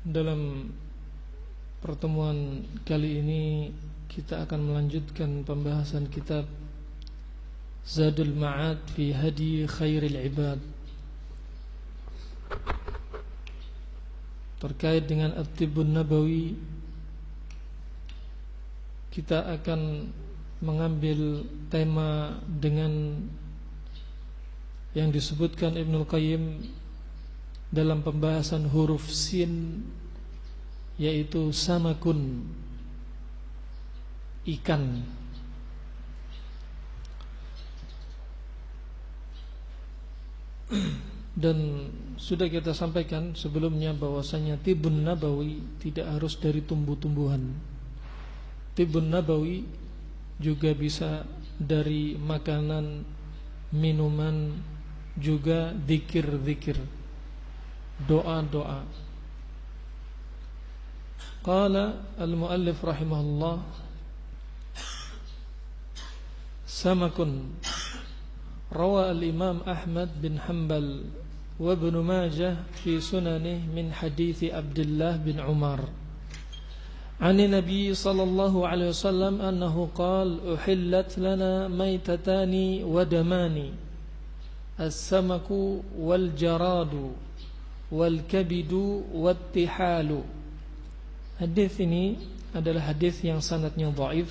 Dalam pertemuan kali ini kita akan melanjutkan pembahasan kitab Zadul Ma'ad fi Hadi Khairil Ibad. Terkait dengan At-Tibbun Nabawi kita akan mengambil tema dengan yang disebutkan Ibnul Qayyim dalam pembahasan huruf sin yaitu samakun ikan. Dan sudah kita sampaikan sebelumnya bahwasanya tibun nabawi tidak harus dari tumbuh-tumbuhan. Tibun nabawi juga bisa dari makanan minuman juga zikir-zikir دعاء دعاء. قال المؤلف رحمه الله سمك. روى الإمام أحمد بن حنبل وابن ماجه في سننه من حديث عبد الله بن عمر. عن النبي صلى الله عليه وسلم أنه قال أحلت لنا ميتتان ودمان السمك والجراد. Wal kabidu wattihalu. Hadis ini adalah hadis yang sanadnya dhaif.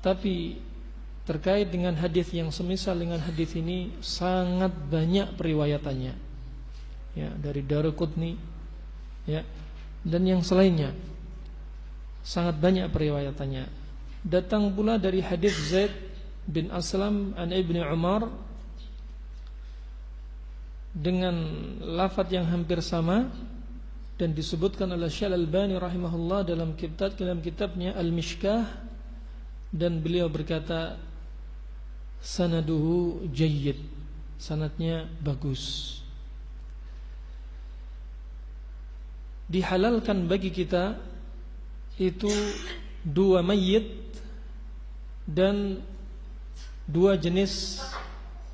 Tapi terkait dengan hadis yang semisal dengan hadis ini sangat banyak periwayatannya. Ya, dari Daruqutni ya dan yang selainnya. Sangat banyak periwayatannya. Datang pula dari hadis Zaid bin Aslam an Ibnu Umar dengan lafaz yang hampir sama dan disebutkan oleh Syekh Al-Albani rahimahullah dalam kitab dalam kitabnya Al-Mishkah dan beliau berkata sanaduhu jayyid. Sanatnya bagus. Dihalalkan bagi kita itu dua mayit dan dua jenis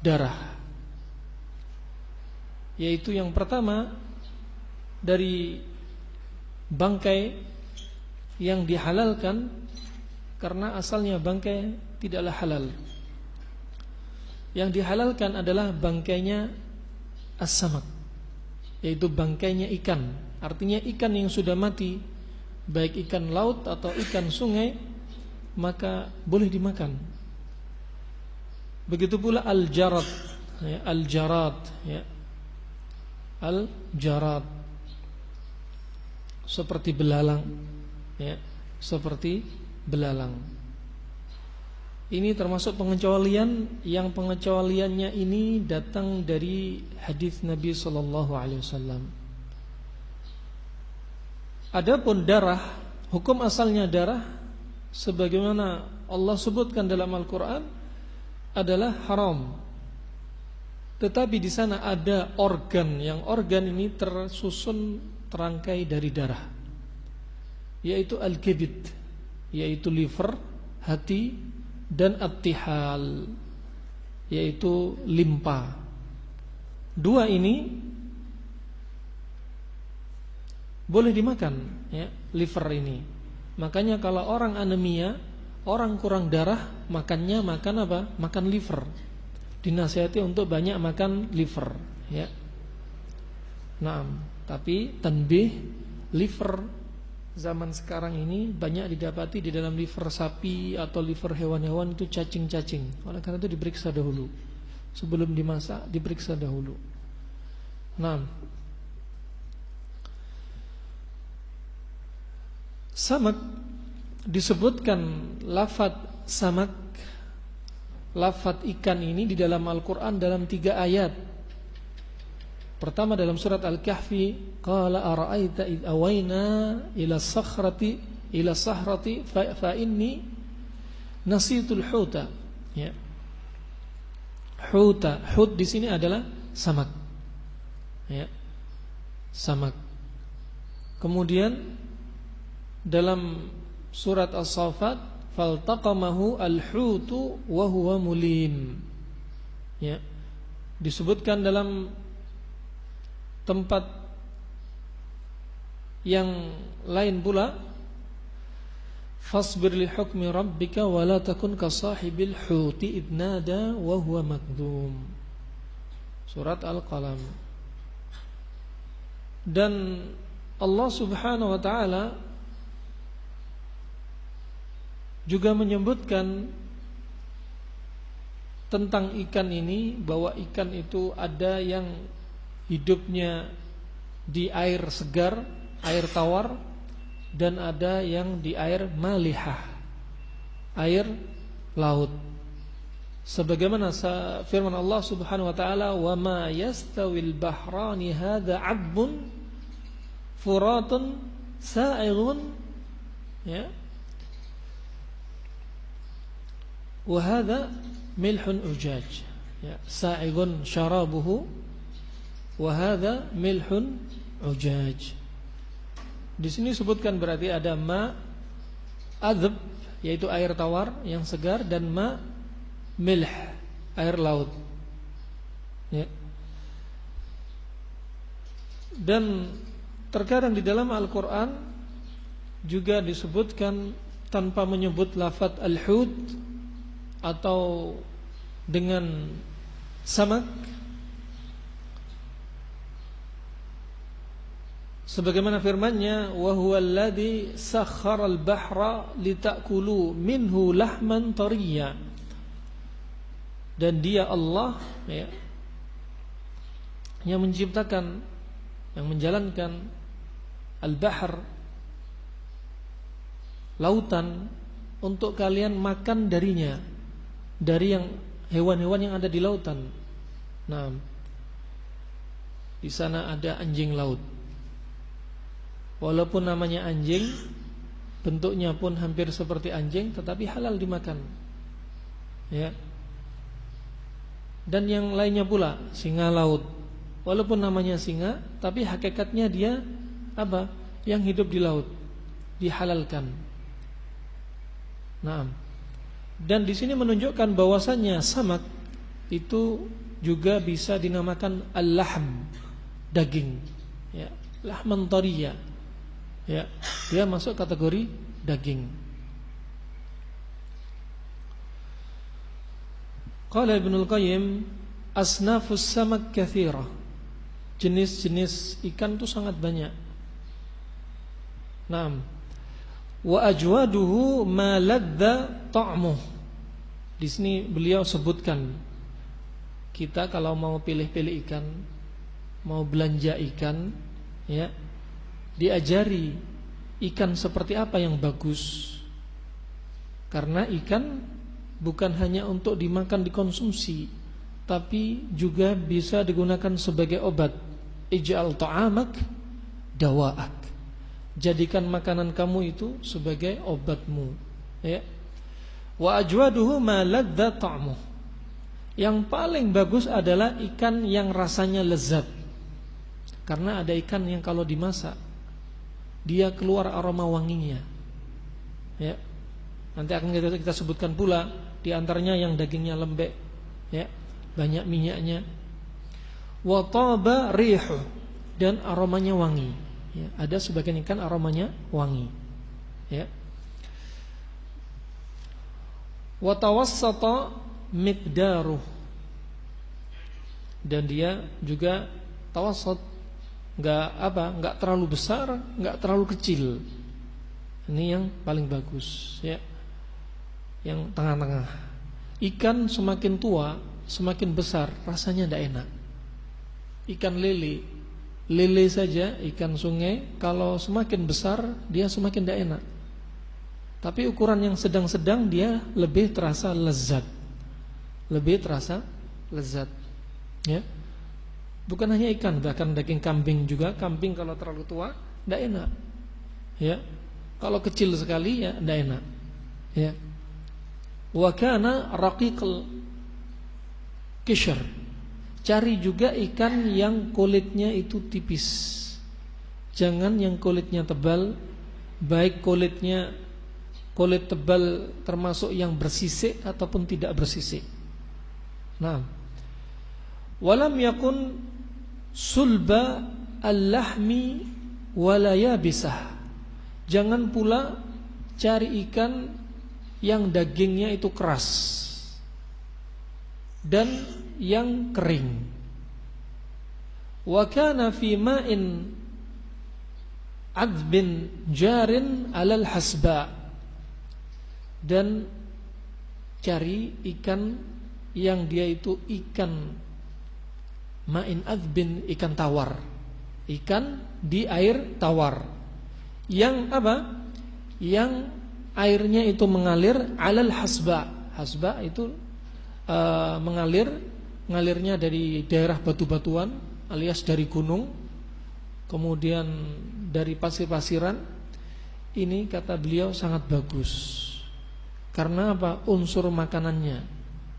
darah yaitu yang pertama dari bangkai yang dihalalkan karena asalnya bangkai tidaklah halal. Yang dihalalkan adalah bangkainya as-samak yaitu bangkainya ikan. Artinya ikan yang sudah mati baik ikan laut atau ikan sungai maka boleh dimakan. Begitu pula al-jarad ya, al-jarad ya, al-jarad. Seperti belalang ya. Seperti belalang. Ini termasuk pengecualian yang pengecualiannya ini datang dari hadis Nabi sallallahu alaihi wasallam. Adapun darah hukum asalnya darah sebagaimana Allah sebutkan dalam Al-Qur'an adalah haram tetapi di sana ada organ yang organ ini tersusun terangkai dari darah. Yaitu al-kibid, yaitu liver, hati dan at-tihal, yaitu limpa. Dua ini boleh dimakan ya, liver ini. Makanya kalau orang anemia, orang kurang darah, makannya makan apa? Makan liver dinasihati untuk banyak makan liver ya. Nah, tapi tanbih liver zaman sekarang ini banyak didapati di dalam liver sapi atau liver hewan-hewan itu cacing-cacing. Oleh karena itu diperiksa dahulu. Sebelum dimasak diperiksa dahulu. Nah, samak disebutkan lafat samak lafat ikan ini di dalam Al-Quran dalam tiga ayat. Pertama dalam surat Al-Kahfi, qala ara'aita id awayna ila sakhrati ila sahrati fa, fa inni nasitul huta. Ya. Huta, hut di sini adalah samak. Ya. Samak. Kemudian dalam surat As-Saffat faltaqamahu al-hutu wa huwa. Ya. Disebutkan dalam tempat yang lain pula fasbir li hukmi rabbika wa la takun ka sahibil huti idnada wa huwa makdum surat al-qalam dan Allah Subhanahu wa taala juga menyebutkan tentang ikan ini bahwa ikan itu ada yang hidupnya di air segar, air tawar dan ada yang di air malihah, air laut. Sebagaimana firman Allah Subhanahu wa taala, "Wa ma yastawil bahrani hadza 'adbun furatun sa'ighun" ya. Wa hadza milhun ujaj. Ya, sa'ighun syarabuhu Wahada milhun ujaj. Di sini sebutkan berarti ada ma adab yaitu air tawar yang segar dan ma milh air laut. Ya. Dan terkadang di dalam Al-Qur'an juga disebutkan tanpa menyebut lafaz al-hud atau dengan samak? Sebagaimana firman-Nya wa huwallazi sakharal bahra litakulu minhu lahman tariya. Dan dia Allah ya yang menciptakan yang menjalankan al-bahr lautan untuk kalian makan darinya dari yang hewan-hewan yang ada di lautan. Nah, di sana ada anjing laut. Walaupun namanya anjing Bentuknya pun hampir seperti anjing Tetapi halal dimakan. Ya. Dan yang lainnya pula Singa laut. Walaupun namanya singa Tapi hakikatnya dia Apa? Yang hidup di laut. Dihalalkan. Nah Dan di sini menunjukkan bahwasannya Samak Itu juga bisa dinamakan Al-lahm Daging Ya Lahman Ya, dia masuk kategori daging. Qala Ibnu Qayyim asnafus samak katsira. Jenis-jenis ikan itu sangat banyak. Naam. Wa ajwaduhu ma ladza ta'muh. Di sini beliau sebutkan kita kalau mau pilih-pilih ikan, mau belanja ikan, ya, diajari ikan seperti apa yang bagus. Karena ikan bukan hanya untuk dimakan dikonsumsi, tapi juga bisa digunakan sebagai obat. Ij'al ta'amak dawa'ak. Jadikan makanan kamu itu sebagai obatmu, ya. Wa ajwaduhu ma ladza. Yang paling bagus adalah ikan yang rasanya lezat. Karena ada ikan yang kalau dimasak dia keluar aroma wanginya. Ya. Nanti akan kita, kita sebutkan pula di antaranya yang dagingnya lembek, ya, banyak minyaknya. Wa taba rihu dan aromanya wangi. Ya, ada sebagian ikan aromanya wangi. Ya. Wa tawassata miqdaruh. Dan dia juga tawassut. Nggak apa nggak terlalu besar nggak terlalu kecil. Ini yang paling bagus ya. Yang tengah-tengah. Ikan semakin tua semakin besar rasanya tidak enak. Ikan lele lele saja ikan sungai kalau semakin besar dia semakin tidak enak tapi ukuran yang sedang-sedang dia lebih terasa lezat lebih terasa lezat ya Bukan hanya ikan, bahkan daging kambing juga. Kambing kalau terlalu tua, tidak enak. Ya, kalau kecil sekali ya tidak enak. Ya, wakana raqiqal kisher. Cari juga ikan yang kulitnya itu tipis. Jangan yang kulitnya tebal, baik kulitnya kulit tebal termasuk yang bersisik ataupun tidak bersisik. Nah, walam yakun sulba al-lahmi walaya bisah. Jangan pula cari ikan yang dagingnya itu keras dan yang kering. Wa kana fi ma'in adbin jarin alal hasba dan cari ikan yang dia itu ikan Ma'in adbin ikan tawar Ikan di air tawar Yang apa? Yang airnya itu mengalir Alal hasba Hasba itu uh, mengalir Ngalirnya dari daerah batu-batuan Alias dari gunung Kemudian dari pasir-pasiran. Ini kata beliau sangat bagus. Karena apa? Unsur makanannya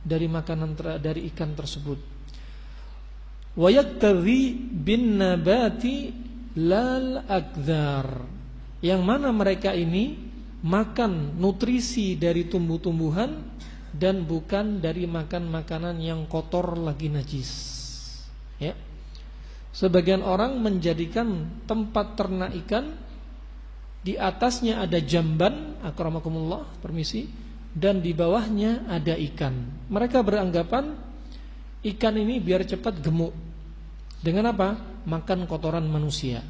Dari makanan dari ikan tersebut. Wayaktadhi bin nabati lal akdar yang mana mereka ini makan nutrisi dari tumbuh-tumbuhan dan bukan dari makan makanan yang kotor lagi najis ya sebagian orang menjadikan tempat ternak ikan di atasnya ada jamban akramakumullah permisi dan di bawahnya ada ikan mereka beranggapan ikan ini biar cepat gemuk dengan apa? Makan kotoran manusia.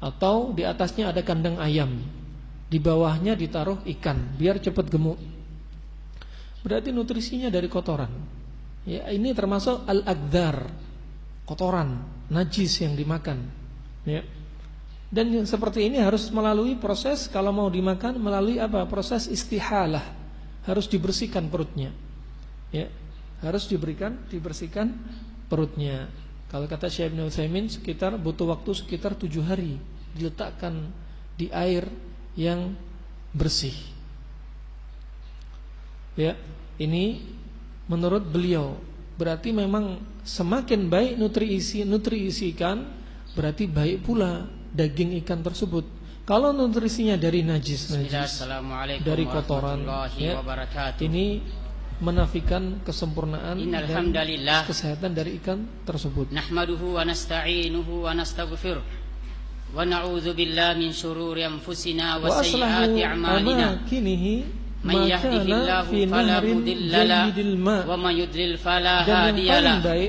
Atau di atasnya ada kandang ayam. Di bawahnya ditaruh ikan biar cepat gemuk. Berarti nutrisinya dari kotoran. Ya, ini termasuk al-agdar, kotoran, najis yang dimakan. Ya. Dan seperti ini harus melalui proses kalau mau dimakan melalui apa? Proses istihalah. Harus dibersihkan perutnya. Ya. Harus diberikan dibersihkan perutnya. Kalau kata Syekh Ibn Utsaimin sekitar butuh waktu sekitar tujuh hari diletakkan di air yang bersih. Ya, ini menurut beliau berarti memang semakin baik nutrisi nutrisi ikan berarti baik pula daging ikan tersebut. Kalau nutrisinya dari najis, najis dari kotoran, ya, ini menafikan kesempurnaan dan kesehatan dari ikan tersebut. Nahmaduhu wa nasta'inuhu wa nastaghfiruh wa na'udzu billahi min shururi anfusina wa sayyiati a'malina. Man yahdihillahu fala mudilla lahu wa man yudlil fala hadiya lahu.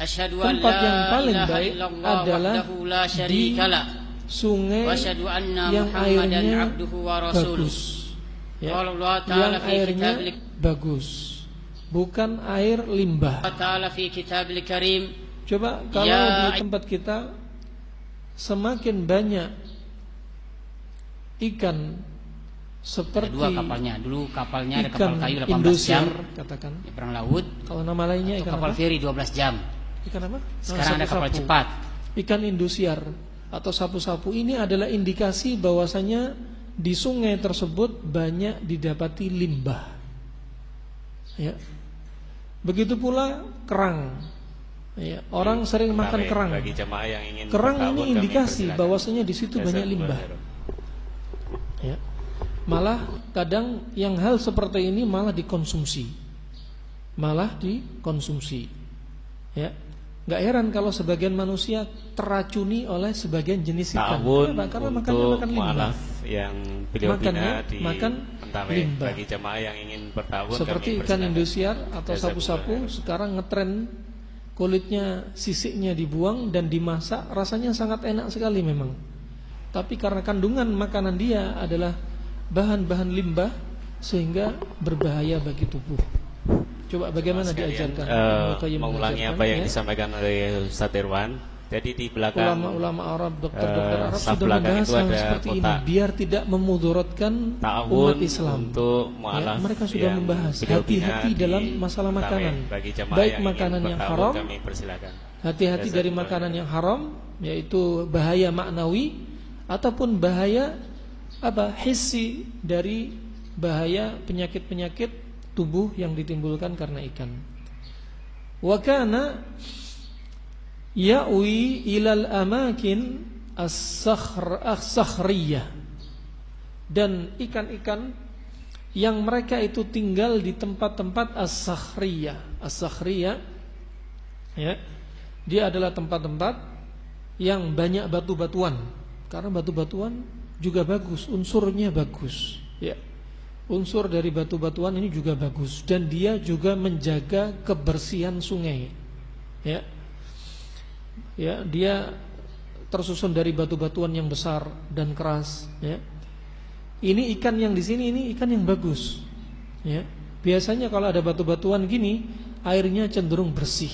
Asyhadu an la ilaha illallah wahdahu la syarika lah. Sungai yang airnya bagus. Ya, yang airnya bagus bukan air limbah coba kalau ya. di tempat kita semakin banyak ikan seperti dua kapalnya dulu kapalnya ada kapal kayu 18 Indosiar, jam katakan di perang laut kalau nama lainnya ikan kapal apa? feri 12 jam ikan apa sekarang ada kapal cepat ikan Indosiar atau sapu-sapu ini adalah indikasi bahwasanya di sungai tersebut banyak didapati limbah. Ya. Begitu pula kerang. Ya, orang sering makan kerang. Bagi yang ingin kerang ini indikasi bahwasanya di situ banyak limbah. Ya. Malah kadang yang hal seperti ini malah dikonsumsi. Malah dikonsumsi. Ya. Gak heran kalau sebagian manusia teracuni oleh sebagian jenis ikan. Kenapa? Karena makannya makan limbah. yang beliau Makannya, bina di makan limbah. bagi jemaah yang ingin bertahun Seperti ikan Indosiar atau sapu-sapu sekarang ngetren kulitnya sisiknya dibuang dan dimasak rasanya sangat enak sekali memang. Tapi karena kandungan makanan dia adalah bahan-bahan limbah sehingga berbahaya bagi tubuh. Coba bagaimana diajarkan? Uh, mengulangi apa yang ya? disampaikan oleh Ustaz Irwan. Jadi di belakang ulama-ulama Arab, dokter-dokter uh, Arab sudah membahas hal seperti ini biar tidak memudorotkan umat Islam. Untuk ya, mereka sudah membahas hati-hati dalam masalah makanan. Baik makanan yang haram Hati-hati dari makanan yang haram yaitu bahaya maknawi ataupun bahaya apa? hissi dari bahaya penyakit-penyakit tubuh yang ditimbulkan karena ikan. Wa kana ya'wi ilal amakin as-sakhr as-sakhriyah. Dan ikan-ikan yang mereka itu tinggal di tempat-tempat as-sakhriyah. As-sakhriyah ya dia adalah tempat-tempat yang banyak batu-batuan. Karena batu-batuan juga bagus, unsurnya bagus. Ya. Unsur dari batu-batuan ini juga bagus dan dia juga menjaga kebersihan sungai. Ya. Ya, dia tersusun dari batu-batuan yang besar dan keras, ya. Ini ikan yang di sini ini ikan yang bagus. Ya. Biasanya kalau ada batu-batuan gini, airnya cenderung bersih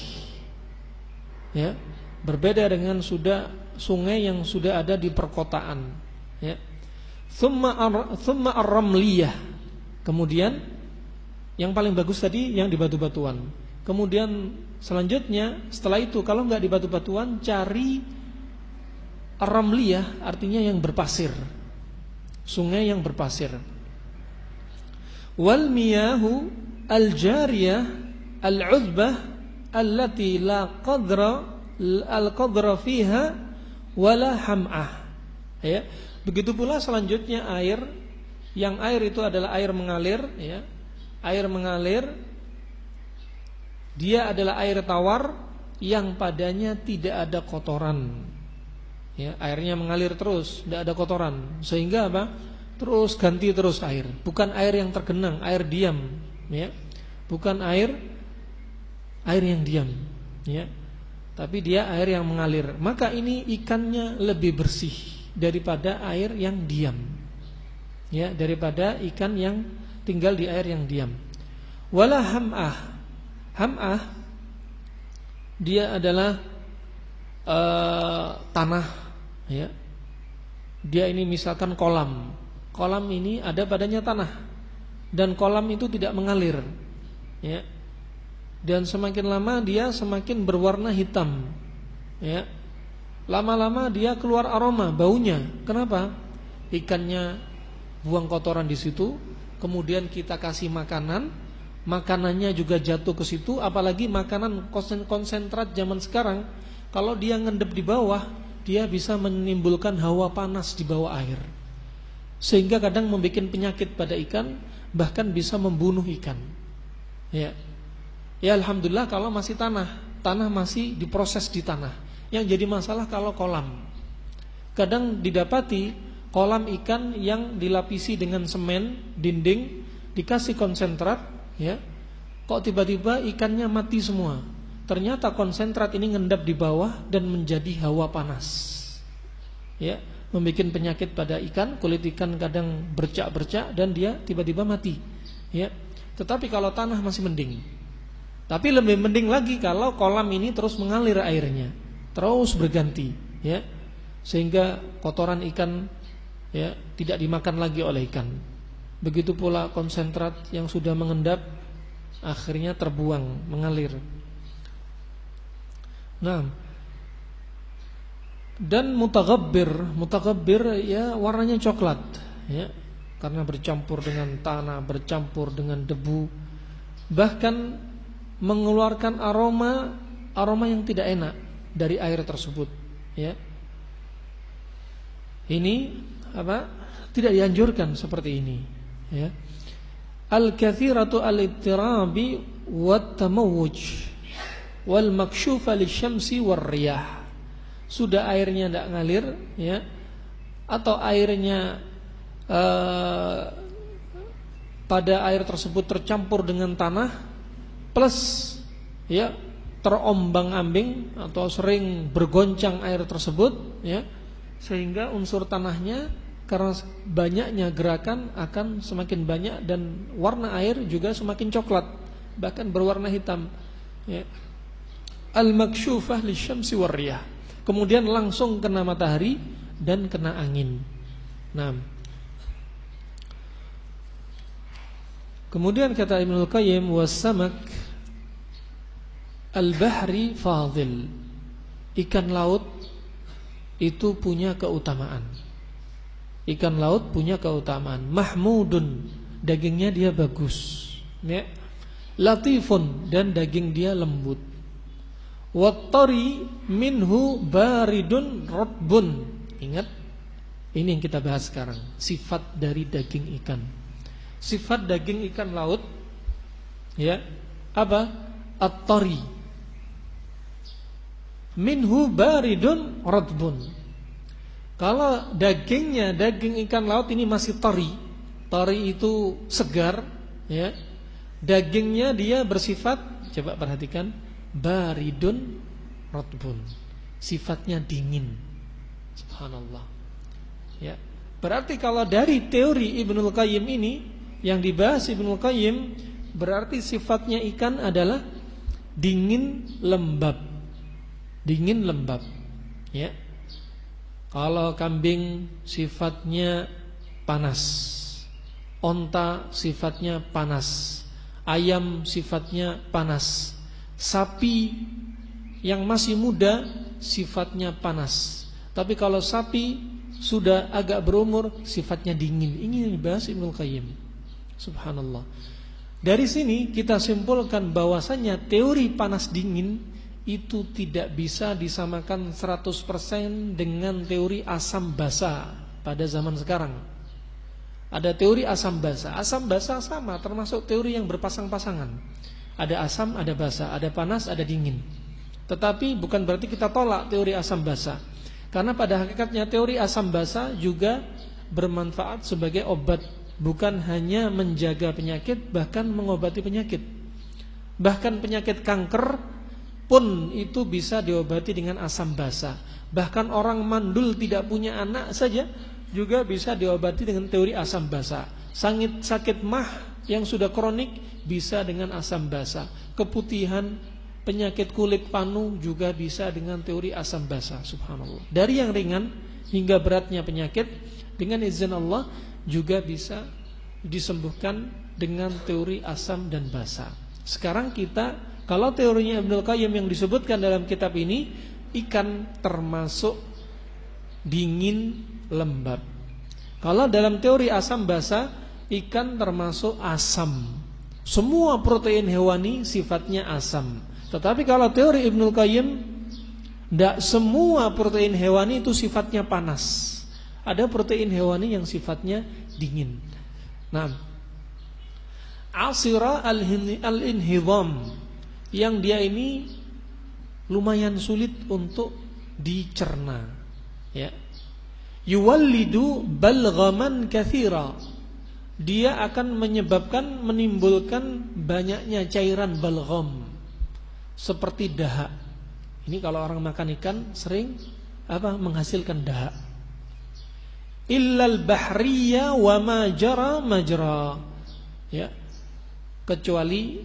ya berbeda dengan sudah sungai yang sudah ada di perkotaan ya. Thumma ar, thumma ar-ramliyah. Kemudian yang paling bagus tadi yang di batu-batuan kemudian selanjutnya setelah itu kalau nggak di batu-batuan cari ar-ramliyah artinya yang berpasir. Sungai yang berpasir. Wal miyahu al-jariyah al-uzbah allati la qadra al qadra fiha wala ham'ah. Ya. Begitu pula selanjutnya air yang air itu adalah air mengalir ya. Air mengalir dia adalah air tawar yang padanya tidak ada kotoran. Ya, airnya mengalir terus, tidak ada kotoran. Sehingga apa? Terus ganti terus air. Bukan air yang tergenang, air diam, ya. Bukan air air yang diam, ya. Tapi dia air yang mengalir. Maka ini ikannya lebih bersih daripada air yang diam. Ya, daripada ikan yang tinggal di air yang diam. Wala ham'ah. Ham'ah dia adalah uh, tanah, ya. Dia ini misalkan kolam. Kolam ini ada padanya tanah dan kolam itu tidak mengalir. Ya, dan semakin lama dia semakin berwarna hitam. Ya. Lama-lama dia keluar aroma, baunya. Kenapa? Ikannya buang kotoran di situ, kemudian kita kasih makanan, makanannya juga jatuh ke situ, apalagi makanan konsentrat zaman sekarang, kalau dia ngendep di bawah, dia bisa menimbulkan hawa panas di bawah air. Sehingga kadang membuat penyakit pada ikan, bahkan bisa membunuh ikan. Ya. Ya alhamdulillah kalau masih tanah, tanah masih diproses di tanah. Yang jadi masalah kalau kolam. Kadang didapati kolam ikan yang dilapisi dengan semen, dinding, dikasih konsentrat, ya. Kok tiba-tiba ikannya mati semua? Ternyata konsentrat ini ngendap di bawah dan menjadi hawa panas. Ya, membuat penyakit pada ikan, kulit ikan kadang bercak-bercak dan dia tiba-tiba mati. Ya. Tetapi kalau tanah masih mending. Tapi lebih mending lagi kalau kolam ini terus mengalir airnya, terus berganti, ya, sehingga kotoran ikan ya tidak dimakan lagi oleh ikan. Begitu pula konsentrat yang sudah mengendap akhirnya terbuang, mengalir. Nah, dan mutagabbir, mutagabbir ya warnanya coklat, ya, karena bercampur dengan tanah, bercampur dengan debu. Bahkan mengeluarkan aroma aroma yang tidak enak dari air tersebut ya. Ini apa tidak dianjurkan seperti ini ya. Al kathiratu al ittirabi wat tamawuj wal makshufa lisyamsi war riyah sudah airnya tidak ngalir ya atau airnya uh, pada air tersebut tercampur dengan tanah plus ya terombang-ambing atau sering bergoncang air tersebut ya sehingga unsur tanahnya karena banyaknya gerakan akan semakin banyak dan warna air juga semakin coklat bahkan berwarna hitam ya. Al-maksyufah lisyamsi warriyah kemudian langsung kena matahari dan kena angin. Nah Kemudian kata Ibnu Qayyim wasamak al-bahri fadil. ikan laut itu punya keutamaan. Ikan laut punya keutamaan. Mahmudun, dagingnya dia bagus. Ya. Latifun dan daging dia lembut. Wattari minhu baridun rotbun. Ingat, ini yang kita bahas sekarang. Sifat dari daging ikan. Sifat daging ikan laut, ya, apa? At-tari minhu baridun radbun. Kalau dagingnya daging ikan laut ini masih tori, tori itu segar, ya. Dagingnya dia bersifat, coba perhatikan, baridun radbun. Sifatnya dingin. Subhanallah. Ya. Berarti kalau dari teori Ibnul Qayyim ini yang dibahas Ibnul Qayyim berarti sifatnya ikan adalah dingin lembab dingin lembab ya. Kalau kambing sifatnya panas onta sifatnya panas ayam sifatnya panas sapi yang masih muda sifatnya panas. Tapi kalau sapi sudah agak berumur sifatnya dingin. Ini dibahas Ibnu Qayyim subhanallah. Dari sini kita simpulkan bahwasanya teori panas dingin itu tidak bisa disamakan 100% dengan teori asam basa pada zaman sekarang. Ada teori asam basa. Asam basa sama termasuk teori yang berpasang-pasangan. Ada asam, ada basa, ada panas, ada dingin. Tetapi bukan berarti kita tolak teori asam basa. Karena pada hakikatnya teori asam basa juga bermanfaat sebagai obat, bukan hanya menjaga penyakit bahkan mengobati penyakit. Bahkan penyakit kanker pun itu bisa diobati dengan asam basa. Bahkan orang mandul tidak punya anak saja juga bisa diobati dengan teori asam basa. Sangit sakit mah yang sudah kronik bisa dengan asam basa. Keputihan penyakit kulit panu juga bisa dengan teori asam basa. Subhanallah. Dari yang ringan hingga beratnya penyakit dengan izin Allah juga bisa disembuhkan dengan teori asam dan basa. Sekarang kita kalau teorinya Ibnu Qayyim yang disebutkan dalam kitab ini ikan termasuk dingin lembab. Kalau dalam teori asam basa ikan termasuk asam. Semua protein hewani sifatnya asam. Tetapi kalau teori Ibnu Qayyim tidak semua protein hewani itu sifatnya panas. Ada protein hewani yang sifatnya dingin. Nah, asira al-inhidham yang dia ini lumayan sulit untuk dicerna ya. Yuwallidu balghaman kathira. Dia akan menyebabkan menimbulkan banyaknya cairan balgham seperti dahak. Ini kalau orang makan ikan sering apa menghasilkan dahak. Illal bahriya wa ma jara majra. Ya. Kecuali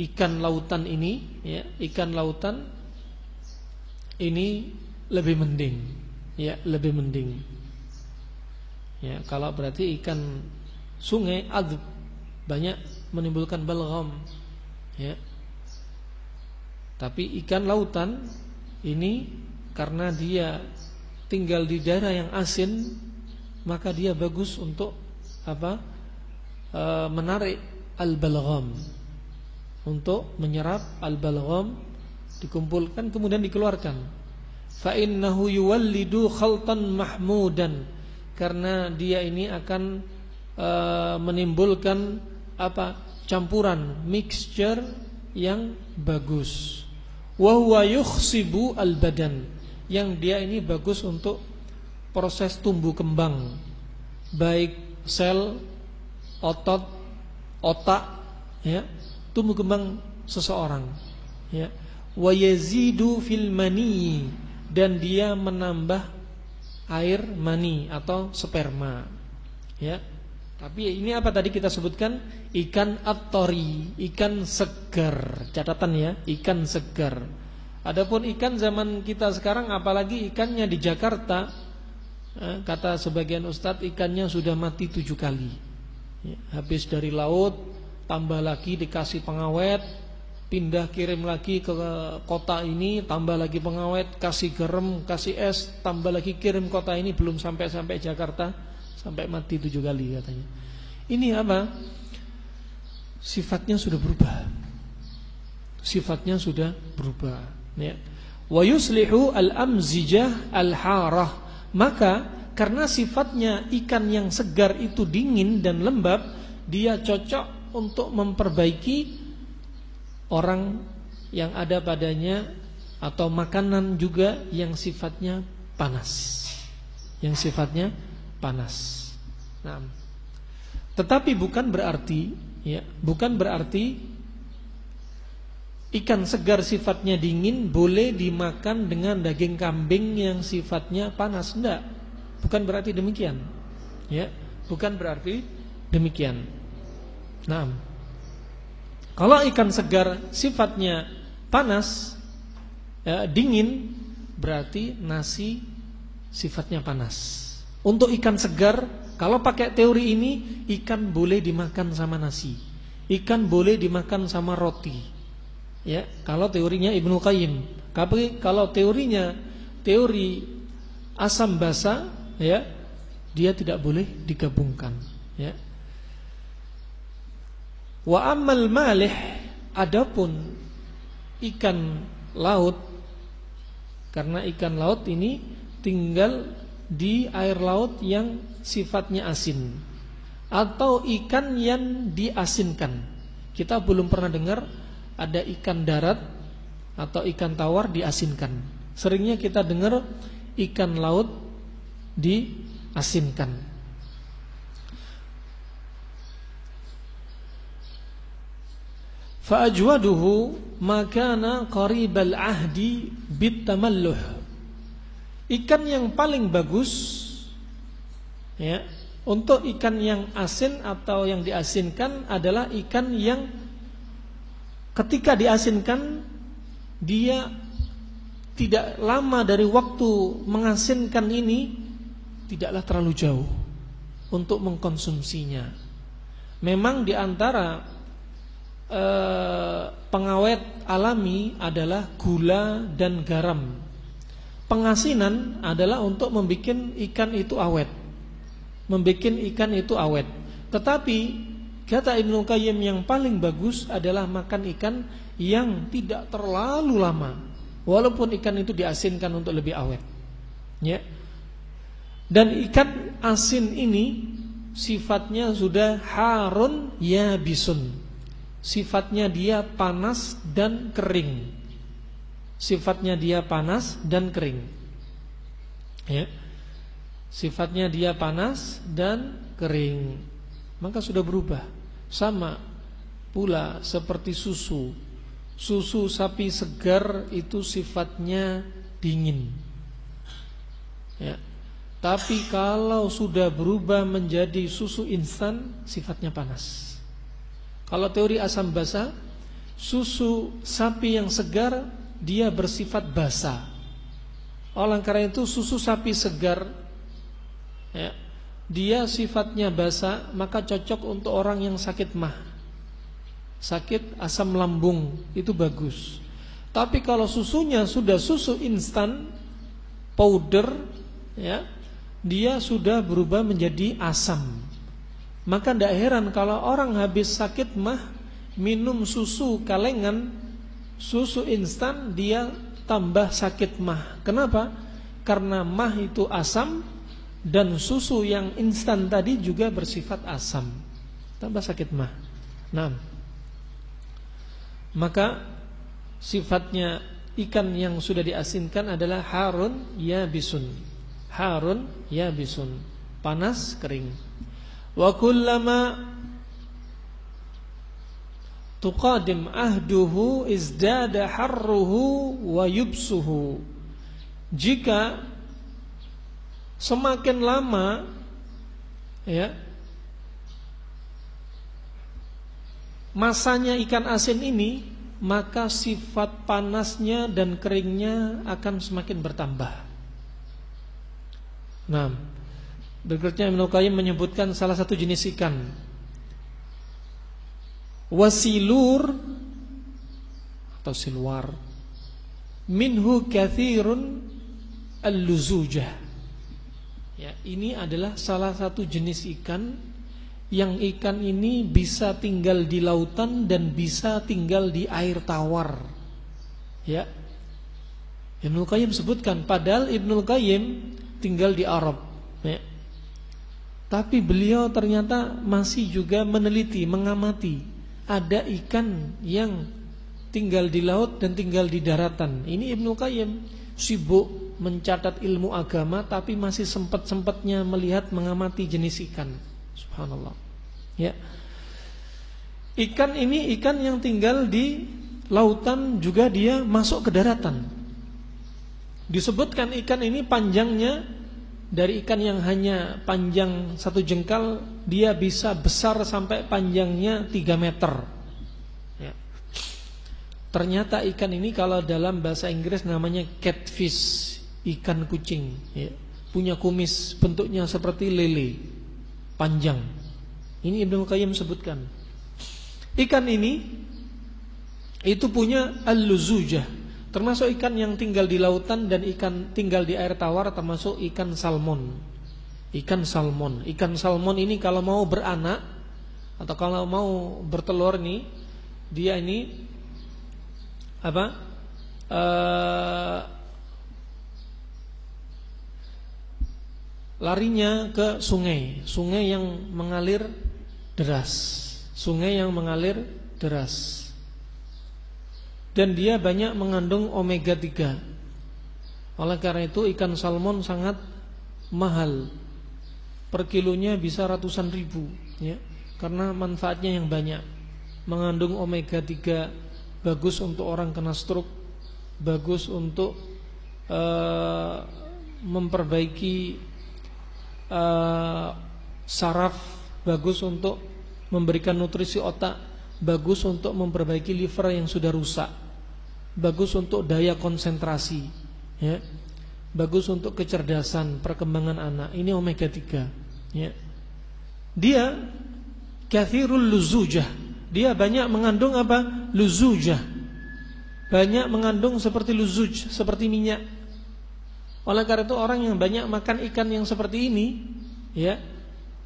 ikan lautan ini ya ikan lautan ini lebih mending ya lebih mending. Ya kalau berarti ikan sungai adb banyak menimbulkan balgham ya. Tapi ikan lautan ini karena dia tinggal di daerah yang asin maka dia bagus untuk apa? E, menarik al-balgham untuk menyerap al-balgham dikumpulkan kemudian dikeluarkan. Fa innahu yuwallidu khaltan mahmudan karena dia ini akan uh, menimbulkan apa? campuran mixture yang bagus. Wa huwa yukhsibu al-badan yang dia ini bagus untuk proses tumbuh kembang baik sel, otot, otak ya tumbuh kembang seseorang. Ya. Wa yazidu fil mani. Dan dia menambah air mani atau sperma. Ya. Tapi ini apa tadi kita sebutkan? Ikan atori ikan segar. Catatan ya ikan segar. Adapun ikan zaman kita sekarang apalagi ikannya di Jakarta eh, kata sebagian ustadz ikannya sudah mati tujuh kali. Ya, habis dari laut tambah lagi dikasih pengawet pindah kirim lagi ke kota ini, tambah lagi pengawet, kasih garam, kasih es, tambah lagi kirim kota ini belum sampai sampai Jakarta, sampai mati tujuh kali katanya. Ini apa? Sifatnya sudah berubah. Sifatnya sudah berubah. Ya. Wa yuslihu al-amzijah al-harah. Maka karena sifatnya ikan yang segar itu dingin dan lembab, dia cocok untuk memperbaiki orang yang ada padanya atau makanan juga yang sifatnya panas. Yang sifatnya panas. Nah, tetapi bukan berarti ya, bukan berarti ikan segar sifatnya dingin boleh dimakan dengan daging kambing yang sifatnya panas. Enggak. Bukan berarti demikian. Ya, bukan berarti demikian. Nah, kalau ikan segar sifatnya panas, ya, dingin, berarti nasi sifatnya panas. Untuk ikan segar, kalau pakai teori ini, ikan boleh dimakan sama nasi. Ikan boleh dimakan sama roti. Ya, kalau teorinya Ibnu Qayyim. Tapi kalau teorinya teori asam basa, ya, dia tidak boleh digabungkan, ya. Wa amal malih adapun ikan laut karena ikan laut ini tinggal di air laut yang sifatnya asin atau ikan yang diasinkan. Kita belum pernah dengar ada ikan darat atau ikan tawar diasinkan. Seringnya kita dengar ikan laut diasinkan. Fa'ajwaduhu makana qaribal ahdi bitamalluh. Ikan yang paling bagus ya, untuk ikan yang asin atau yang diasinkan adalah ikan yang ketika diasinkan dia tidak lama dari waktu mengasinkan ini tidaklah terlalu jauh untuk mengkonsumsinya. Memang di antara Eh, pengawet alami adalah gula dan garam. Pengasinan adalah untuk membuat ikan itu awet. Membuat ikan itu awet. Tetapi kata Ibnu Qayyim yang paling bagus adalah makan ikan yang tidak terlalu lama. Walaupun ikan itu diasinkan untuk lebih awet. Ya. Dan ikan asin ini sifatnya sudah harun ya bisun sifatnya dia panas dan kering. Sifatnya dia panas dan kering. Ya. Sifatnya dia panas dan kering. Maka sudah berubah. Sama pula seperti susu. Susu sapi segar itu sifatnya dingin. Ya. Tapi kalau sudah berubah menjadi susu instan, sifatnya panas. Kalau teori asam basa, susu sapi yang segar dia bersifat basa. Oleh karena itu susu sapi segar ya, dia sifatnya basa, maka cocok untuk orang yang sakit mah. Sakit asam lambung itu bagus. Tapi kalau susunya sudah susu instan powder ya, dia sudah berubah menjadi asam. Maka tidak heran kalau orang habis sakit mah minum susu kalengan, susu instan dia tambah sakit mah. Kenapa? Karena mah itu asam dan susu yang instan tadi juga bersifat asam. Tambah sakit mah. Nah, maka sifatnya ikan yang sudah diasinkan adalah harun ya bisun. Harun ya bisun. Panas kering. Wa kullama tuqadim ahduhu izdada harruhu wa yubsuhu. Jika semakin lama ya masanya ikan asin ini maka sifat panasnya dan keringnya akan semakin bertambah. Nah, Berikutnya Ibnu Qayyim menyebutkan salah satu jenis ikan. Wasilur atau silwar. Minhu kathirun al-luzujah. Ya, ini adalah salah satu jenis ikan yang ikan ini bisa tinggal di lautan dan bisa tinggal di air tawar. Ya. Ibnu Qayyim sebutkan padahal Ibnu Qayyim tinggal di Arab, ya. Tapi beliau ternyata masih juga meneliti, mengamati ada ikan yang tinggal di laut dan tinggal di daratan. Ini Ibnu Qayyim sibuk mencatat ilmu agama tapi masih sempat-sempatnya melihat mengamati jenis ikan. Subhanallah. Ya. Ikan ini ikan yang tinggal di lautan juga dia masuk ke daratan. Disebutkan ikan ini panjangnya dari ikan yang hanya panjang satu jengkal dia bisa besar sampai panjangnya 3 meter. Ya. Ternyata ikan ini kalau dalam bahasa Inggris namanya catfish, ikan kucing. Ya. Punya kumis bentuknya seperti lele, panjang. Ini Ibnu Qayyim sebutkan. Ikan ini itu punya al-luzujah, termasuk ikan yang tinggal di lautan dan ikan tinggal di air tawar termasuk ikan salmon. Ikan salmon. Ikan salmon ini kalau mau beranak atau kalau mau bertelur nih, dia ini apa? Uh, larinya ke sungai, sungai yang mengalir deras, sungai yang mengalir deras. Dan dia banyak mengandung omega 3. Oleh karena itu ikan salmon sangat mahal. Per kilonya bisa ratusan ribu, ya. Karena manfaatnya yang banyak. Mengandung omega 3 bagus untuk orang kena stroke, bagus untuk uh, memperbaiki uh, saraf bagus untuk memberikan nutrisi otak, bagus untuk memperbaiki liver yang sudah rusak, bagus untuk daya konsentrasi, ya. Bagus untuk kecerdasan, perkembangan anak. Ini omega 3, ya. Dia kathirul luzujah. Dia banyak mengandung apa? Luzujah. Banyak mengandung seperti luzuj, seperti minyak. Oleh karena itu orang yang banyak makan ikan yang seperti ini, ya,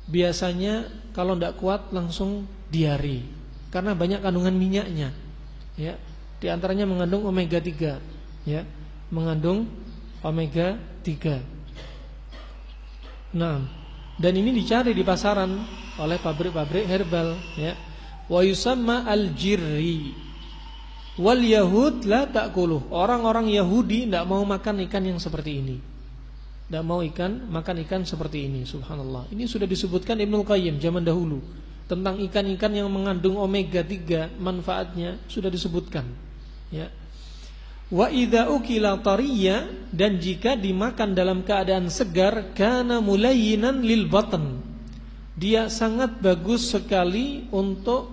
biasanya kalau tidak kuat langsung diare karena banyak kandungan minyaknya. Ya, di antaranya mengandung omega 3, ya. Mengandung omega 3. Nah, dan ini dicari di pasaran oleh pabrik-pabrik herbal, ya. Wa yusamma al-jirri. Wal yahud la ta'kuluh. Orang-orang Yahudi tidak mau makan ikan yang seperti ini. Tidak mau ikan, makan ikan seperti ini. Subhanallah. Ini sudah disebutkan Ibnu Qayyim zaman dahulu tentang ikan-ikan yang mengandung omega 3 manfaatnya sudah disebutkan. Ya. Wa idza ukila tariya dan jika dimakan dalam keadaan segar kana mulayyinan lil batn. Dia sangat bagus sekali untuk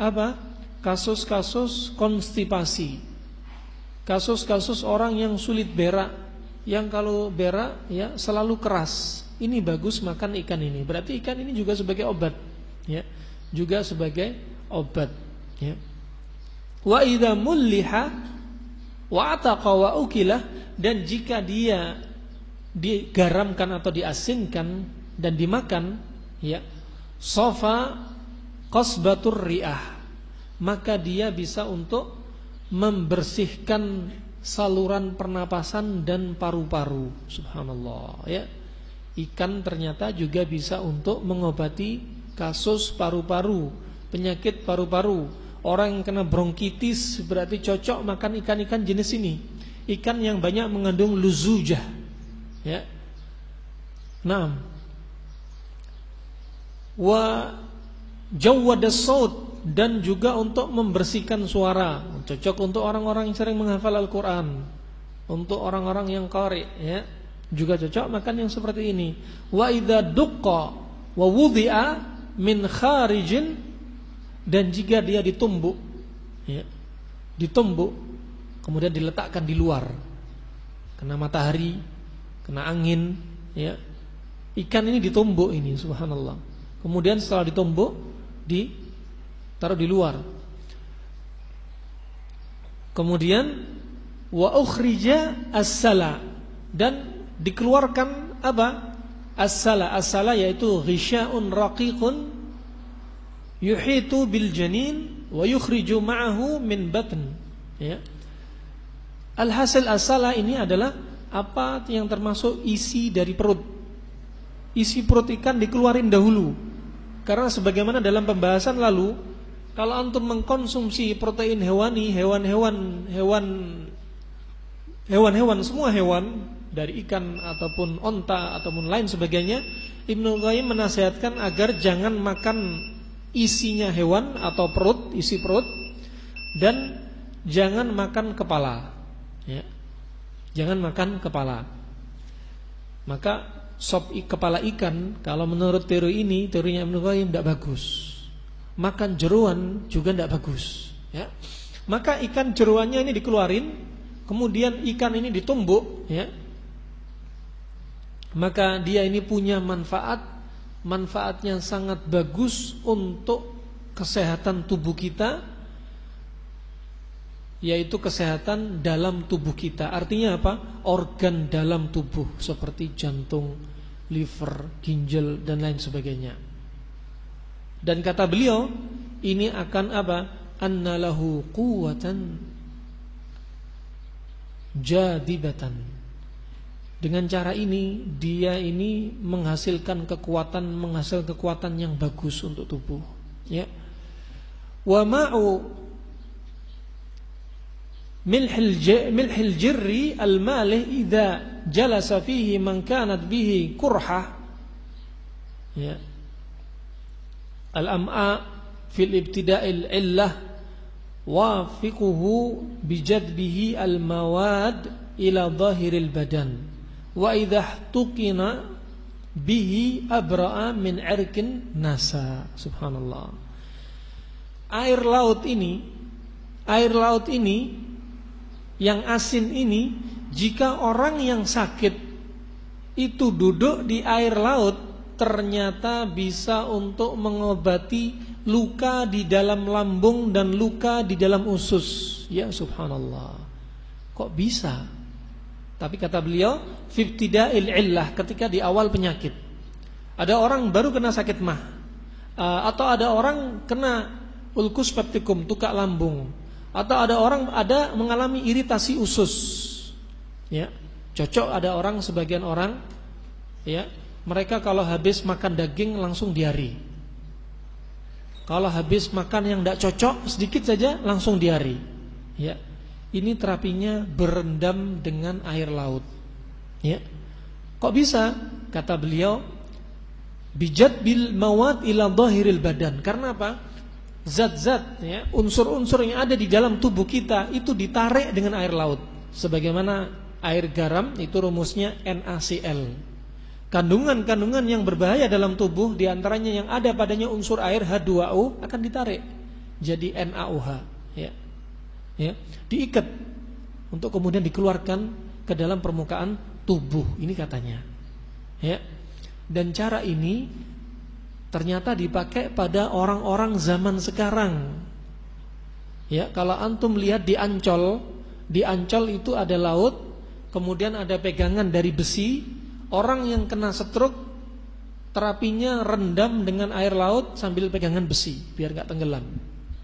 apa? Kasus-kasus konstipasi. Kasus-kasus orang yang sulit berak yang kalau berak ya selalu keras. Ini bagus makan ikan ini. Berarti ikan ini juga sebagai obat, ya. Juga sebagai obat, ya. Wa idza mulliha wa ataqa wa ukilah dan jika dia digaramkan atau diasinkan dan dimakan, ya. Sofa qasbatur riah. Maka dia bisa untuk membersihkan saluran pernapasan dan paru-paru. Subhanallah, ya. Ikan ternyata juga bisa untuk mengobati kasus paru-paru, penyakit paru-paru. Orang yang kena bronkitis berarti cocok makan ikan-ikan jenis ini. Ikan yang banyak mengandung luzujah. Ya. Naam. Wa jawwadas saut dan juga untuk membersihkan suara. Cocok untuk orang-orang yang sering menghafal Al-Qur'an. Untuk orang-orang yang qari ya. Juga cocok makan yang seperti ini. Wa idza duqqa wa wudi'a min kharijin dan jika dia ditumbuk ya. Ditumbuk kemudian diletakkan di luar. Kena matahari, kena angin ya. Ikan ini ditumbuk ini subhanallah. Kemudian setelah ditumbuk di taruh di luar. Kemudian wa ukhrija as-sala dan dikeluarkan apa? As-sala. As-sala yaitu ghisya'un raqiqun yuhitu bil janin wa yukhriju ma'ahu min batn. Ya. Alhasil as-sala ini adalah apa yang termasuk isi dari perut. Isi perut ikan dikeluarin dahulu. Karena sebagaimana dalam pembahasan lalu, kalau antum mengkonsumsi protein hewani, hewan-hewan hewan hewan-hewan semua hewan dari ikan ataupun onta ataupun lain sebagainya Ibnu Qayyim menasihatkan agar jangan makan isinya hewan atau perut isi perut dan jangan makan kepala. Ya. jangan makan kepala. Maka sop kepala ikan kalau menurut teori ini teorinya Ibnu Qayyim tidak bagus. Makan jeruan juga tidak bagus. Ya. Maka ikan jeruannya ini dikeluarin kemudian ikan ini ditumbuk ya. Maka dia ini punya manfaat manfaatnya sangat bagus untuk kesehatan tubuh kita yaitu kesehatan dalam tubuh kita. Artinya apa? Organ dalam tubuh seperti jantung liver ginjal dan lain sebagainya. Dan kata beliau ini akan apa? Annalahu quwwatan jadibatan dengan cara ini dia ini menghasilkan kekuatan menghasilkan kekuatan yang bagus untuk tubuh. Ya. Wa ma'u milhil jirri al-malih idza jalasa fihi man kanat bihi kurha ya al-am'a fil ibtida'il illah wafiquhu bijadbihi al-mawad ila zahiril badan wa idha tuqina bihi abra'a min irkin nasa. Subhanallah. Air laut ini air laut ini yang asin ini jika orang yang sakit itu duduk di air laut ternyata bisa untuk mengobati luka di dalam lambung dan luka di dalam usus. Ya subhanallah. Kok bisa tapi kata beliau, fiftida'il illah ketika di awal penyakit. Ada orang baru kena sakit mah. Uh, atau ada orang kena ulkus peptikum, tukak lambung. Atau ada orang ada mengalami iritasi usus. Ya. Cocok ada orang sebagian orang ya, mereka kalau habis makan daging langsung diari. Kalau habis makan yang tidak cocok sedikit saja langsung diari. Ya. Ini terapinya berendam dengan air laut. Ya. Kok bisa? Kata beliau, bijat bil mawad ila dhahiril badan. Karena apa? Zat-zat ya, unsur-unsur yang ada di dalam tubuh kita itu ditarik dengan air laut. Sebagaimana air garam itu rumusnya NaCl. Kandungan-kandungan yang berbahaya dalam tubuh di antaranya yang ada padanya unsur air H2O akan ditarik jadi NaOH ya ya, diikat untuk kemudian dikeluarkan ke dalam permukaan tubuh ini katanya. Ya. Dan cara ini ternyata dipakai pada orang-orang zaman sekarang. Ya, kalau antum lihat di Ancol, di Ancol itu ada laut, kemudian ada pegangan dari besi, orang yang kena stroke terapinya rendam dengan air laut sambil pegangan besi biar nggak tenggelam.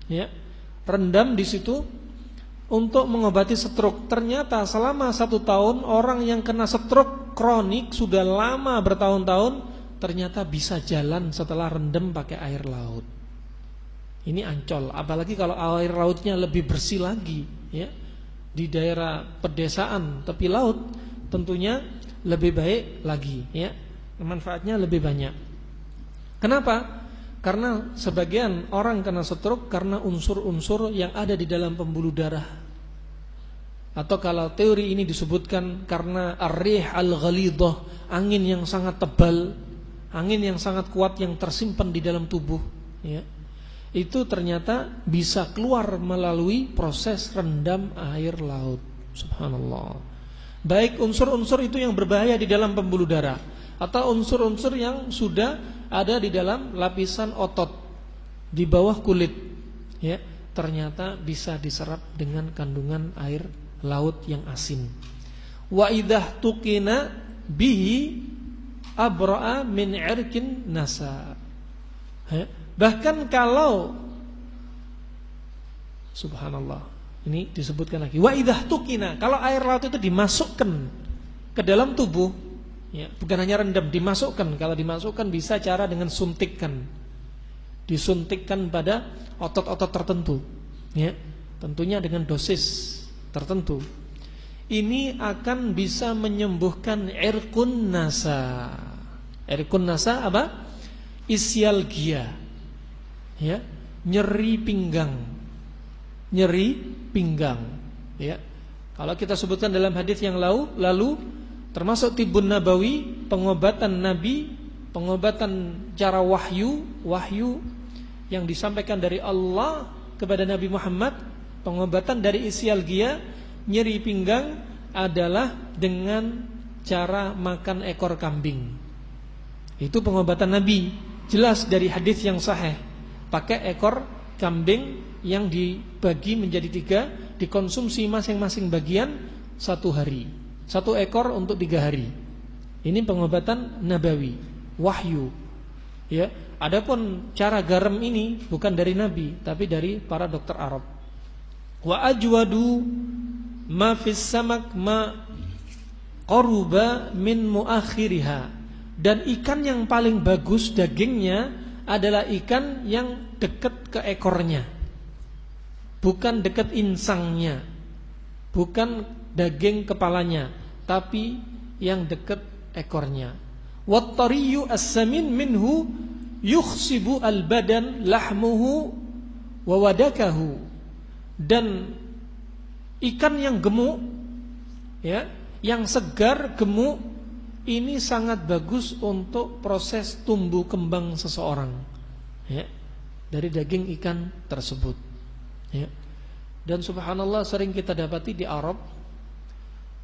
Ya. Rendam di situ untuk mengobati stroke. Ternyata selama satu tahun orang yang kena stroke kronik sudah lama bertahun-tahun ternyata bisa jalan setelah rendam pakai air laut. Ini ancol, apalagi kalau air lautnya lebih bersih lagi, ya. Di daerah pedesaan tepi laut tentunya lebih baik lagi, ya. Manfaatnya lebih banyak. Kenapa? Karena sebagian orang kena stroke karena unsur-unsur yang ada di dalam pembuluh darah. Atau kalau teori ini disebutkan karena ar-rih al-ghalidah, angin yang sangat tebal, angin yang sangat kuat yang tersimpan di dalam tubuh, ya. Itu ternyata bisa keluar melalui proses rendam air laut. Subhanallah. Baik unsur-unsur itu yang berbahaya di dalam pembuluh darah atau unsur-unsur yang sudah ada di dalam lapisan otot di bawah kulit ya ternyata bisa diserap dengan kandungan air laut yang asin. Wa idah tukina bihi abra'a min irkin nasa. Bahkan kalau subhanallah, ini disebutkan lagi. Wa idah tukina, kalau air laut itu dimasukkan ke dalam tubuh, ya, bukan hanya rendam, dimasukkan. Kalau dimasukkan bisa cara dengan suntikkan. Disuntikkan pada otot-otot tertentu. Ya tentunya dengan dosis tertentu. Ini akan bisa menyembuhkan irkun nasa. Irkun nasa apa? Isialgia. Ya nyeri pinggang. Nyeri pinggang. Ya kalau kita sebutkan dalam hadis yang lalu lalu termasuk tibun nabawi pengobatan nabi pengobatan cara wahyu wahyu yang disampaikan dari Allah kepada Nabi Muhammad pengobatan dari isialgia nyeri pinggang adalah dengan cara makan ekor kambing. Itu pengobatan Nabi. Jelas dari hadis yang sahih. Pakai ekor kambing yang dibagi menjadi tiga dikonsumsi masing-masing bagian satu hari satu ekor untuk tiga hari ini pengobatan nabawi wahyu ya Adapun cara garam ini bukan dari Nabi tapi dari para dokter Arab. Wa ajwadu ma fis samak ma qaruba min muakhiriha. Dan ikan yang paling bagus dagingnya adalah ikan yang dekat ke ekornya. Bukan dekat insangnya. Bukan daging kepalanya, tapi yang dekat ekornya. Wattariyu as-samin minhu yukhsibu al-badan lahmuhu wa wadakahu dan ikan yang gemuk ya yang segar gemuk ini sangat bagus untuk proses tumbuh kembang seseorang ya dari daging ikan tersebut ya dan subhanallah sering kita dapati di Arab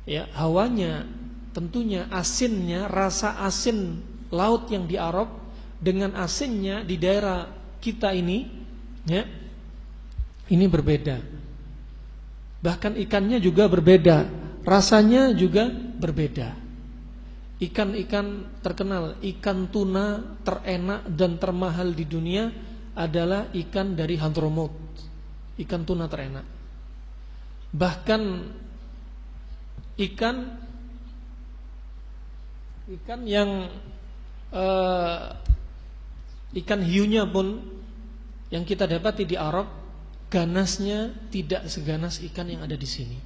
ya hawanya tentunya asinnya rasa asin laut yang di Arab dengan asinnya di daerah kita ini ya ini berbeda. Bahkan ikannya juga berbeda rasanya juga berbeda. Ikan-ikan terkenal ikan tuna terenak dan termahal di dunia adalah ikan dari Hadramut ikan tuna terenak. Bahkan ikan ikan yang uh, Ikan hiunya pun yang kita dapati di Arab ganasnya tidak seganas ikan yang ada di sini.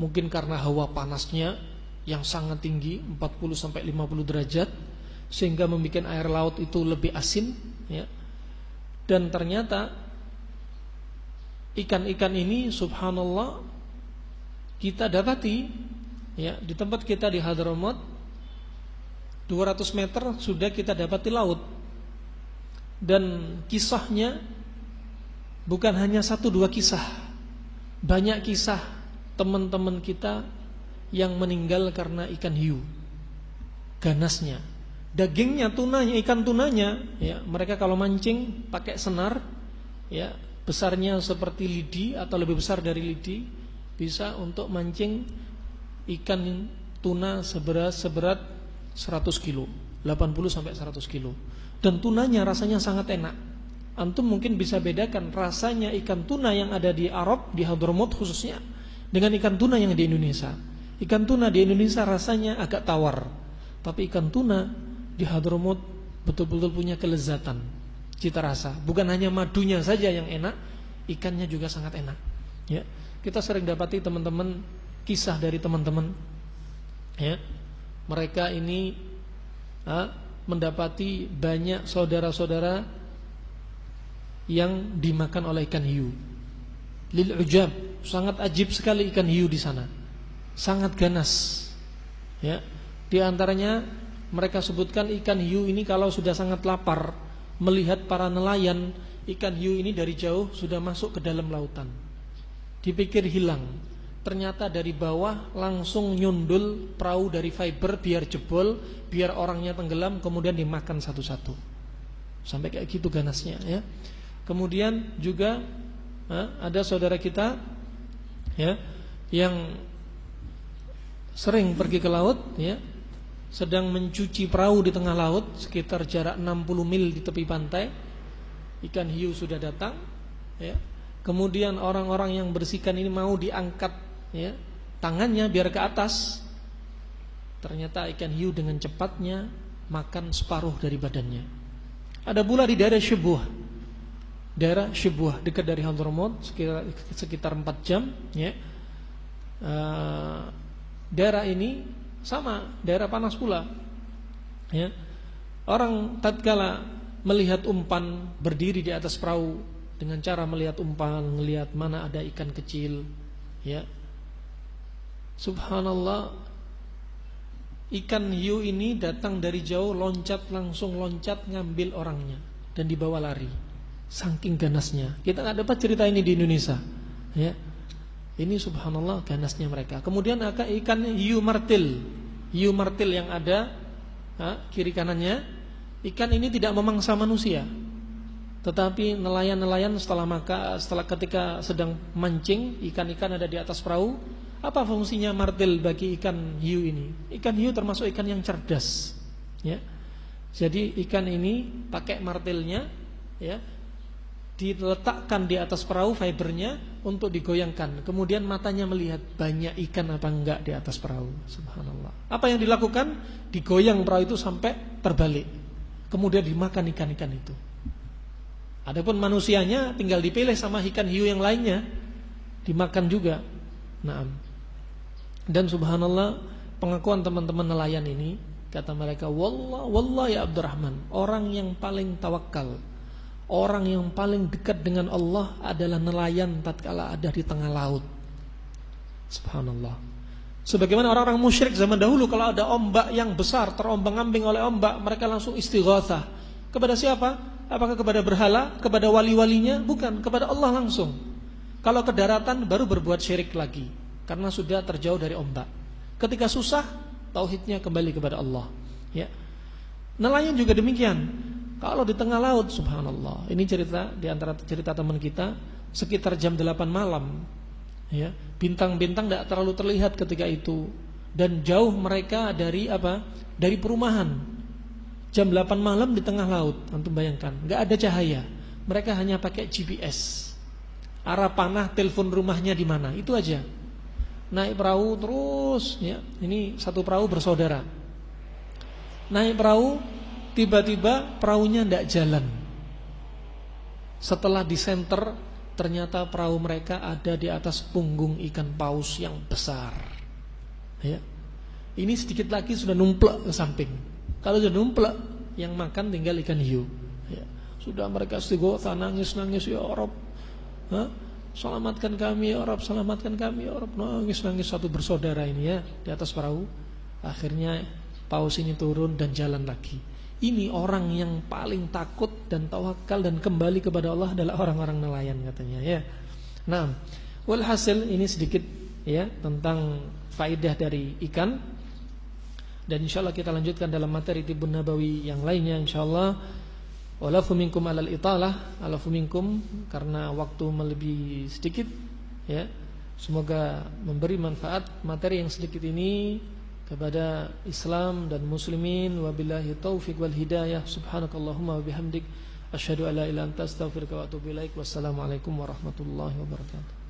Mungkin karena hawa panasnya yang sangat tinggi 40 sampai 50 derajat sehingga membuat air laut itu lebih asin ya. Dan ternyata ikan-ikan ini subhanallah kita dapati ya di tempat kita di Hadramaut 200 meter sudah kita dapati laut. Dan kisahnya bukan hanya satu dua kisah. Banyak kisah teman-teman kita yang meninggal karena ikan hiu ganasnya. Dagingnya tunanya ikan tunanya ya mereka kalau mancing pakai senar ya besarnya seperti lidi atau lebih besar dari lidi bisa untuk mancing ikan tuna seberat seberat 100 kilo 80 sampai 100 kilo dan tunanya rasanya sangat enak. Antum mungkin bisa bedakan rasanya ikan tuna yang ada di Arab, di Hadramaut khususnya dengan ikan tuna yang di Indonesia. Ikan tuna di Indonesia rasanya agak tawar, tapi ikan tuna di Hadramaut betul-betul punya kelezatan, cita rasa. Bukan hanya madunya saja yang enak, ikannya juga sangat enak. Ya, kita sering dapati teman-teman kisah dari teman-teman, ya, mereka ini ah, mendapati banyak saudara-saudara yang dimakan oleh ikan hiu. Lil ujab, sangat ajib sekali ikan hiu di sana. Sangat ganas. Ya. Di antaranya mereka sebutkan ikan hiu ini kalau sudah sangat lapar melihat para nelayan, ikan hiu ini dari jauh sudah masuk ke dalam lautan. Dipikir hilang, ternyata dari bawah langsung nyundul perahu dari fiber biar jebol, biar orangnya tenggelam, kemudian dimakan satu-satu. Sampai kayak gitu ganasnya ya. Kemudian juga ada saudara kita ya yang sering pergi ke laut ya sedang mencuci perahu di tengah laut sekitar jarak 60 mil di tepi pantai ikan hiu sudah datang ya kemudian orang-orang yang bersihkan ini mau diangkat ya tangannya biar ke atas ternyata ikan hiu dengan cepatnya makan separuh dari badannya ada pula di daerah Syubuh daerah Syubuh dekat dari Hadramaut sekitar sekitar 4 jam ya uh, daerah ini sama, daerah panas pula. Ya. Orang tatkala melihat umpan berdiri di atas perahu dengan cara melihat umpan, melihat mana ada ikan kecil, ya. Subhanallah, ikan hiu ini datang dari jauh, loncat langsung loncat ngambil orangnya dan dibawa lari. Saking ganasnya. Kita nggak dapat cerita ini di Indonesia, ya. Ini subhanallah ganasnya mereka. Kemudian akan ikan hiu martil. Hiu martil yang ada ha, kiri kanannya, ikan ini tidak memangsa manusia. Tetapi nelayan-nelayan setelah maka setelah ketika sedang mancing, ikan-ikan ada di atas perahu, apa fungsinya martil bagi ikan hiu ini? Ikan hiu termasuk ikan yang cerdas, ya. Jadi ikan ini pakai martilnya, ya, diletakkan di atas perahu fibernya untuk digoyangkan. Kemudian matanya melihat banyak ikan apa enggak di atas perahu. Subhanallah. Apa yang dilakukan? Digoyang perahu itu sampai terbalik. Kemudian dimakan ikan-ikan itu. Adapun manusianya tinggal dipilih sama ikan hiu yang lainnya dimakan juga. Naam. Dan subhanallah pengakuan teman-teman nelayan ini kata mereka wallah wallah ya Abdurrahman orang yang paling tawakal Orang yang paling dekat dengan Allah adalah nelayan tatkala ada di tengah laut. Subhanallah. Sebagaimana orang-orang musyrik zaman dahulu kalau ada ombak yang besar terombang-ambing oleh ombak, mereka langsung istighatsah. Kepada siapa? Apakah kepada berhala, kepada wali-walinya? Bukan, kepada Allah langsung. Kalau ke daratan baru berbuat syirik lagi karena sudah terjauh dari ombak. Ketika susah, tauhidnya kembali kepada Allah. Ya. Nelayan juga demikian. Kalau di tengah laut, subhanallah. Ini cerita di antara cerita teman kita sekitar jam 8 malam. Ya, bintang-bintang tidak terlalu terlihat ketika itu dan jauh mereka dari apa? Dari perumahan. Jam 8 malam di tengah laut, antum bayangkan, nggak ada cahaya. Mereka hanya pakai GPS. Arah panah telepon rumahnya di mana, itu aja. Naik perahu terus, ya. Ini satu perahu bersaudara. Naik perahu Tiba-tiba perahunya tidak jalan. Setelah di center, ternyata perahu mereka ada di atas punggung ikan paus yang besar. Ya. Ini sedikit lagi sudah numplek ke samping. Kalau sudah numplek, yang makan tinggal ikan hiu. Ya. Sudah mereka istighosa nangis-nangis ya Arab. Hah? Selamatkan kami ya Arab, selamatkan kami ya Arab. Nangis-nangis satu bersaudara ini ya di atas perahu. Akhirnya paus ini turun dan jalan lagi. Ini orang yang paling takut dan tawakal dan kembali kepada Allah adalah orang-orang nelayan katanya ya. Nah, walhasil ini sedikit ya tentang faidah dari ikan dan insya Allah kita lanjutkan dalam materi tibun nabawi yang lainnya insya Allah walafu minkum alal italah alafu minkum karena waktu melebihi sedikit ya. Semoga memberi manfaat materi yang sedikit ini kepada Islam dan muslimin. Wabillahi taufik wal hidayah. Subhanakallahumma wa bihamdik. Asyhadu an la ilaha illa anta astaghfiruka wa atubu ilaik. Wassalamu warahmatullahi wabarakatuh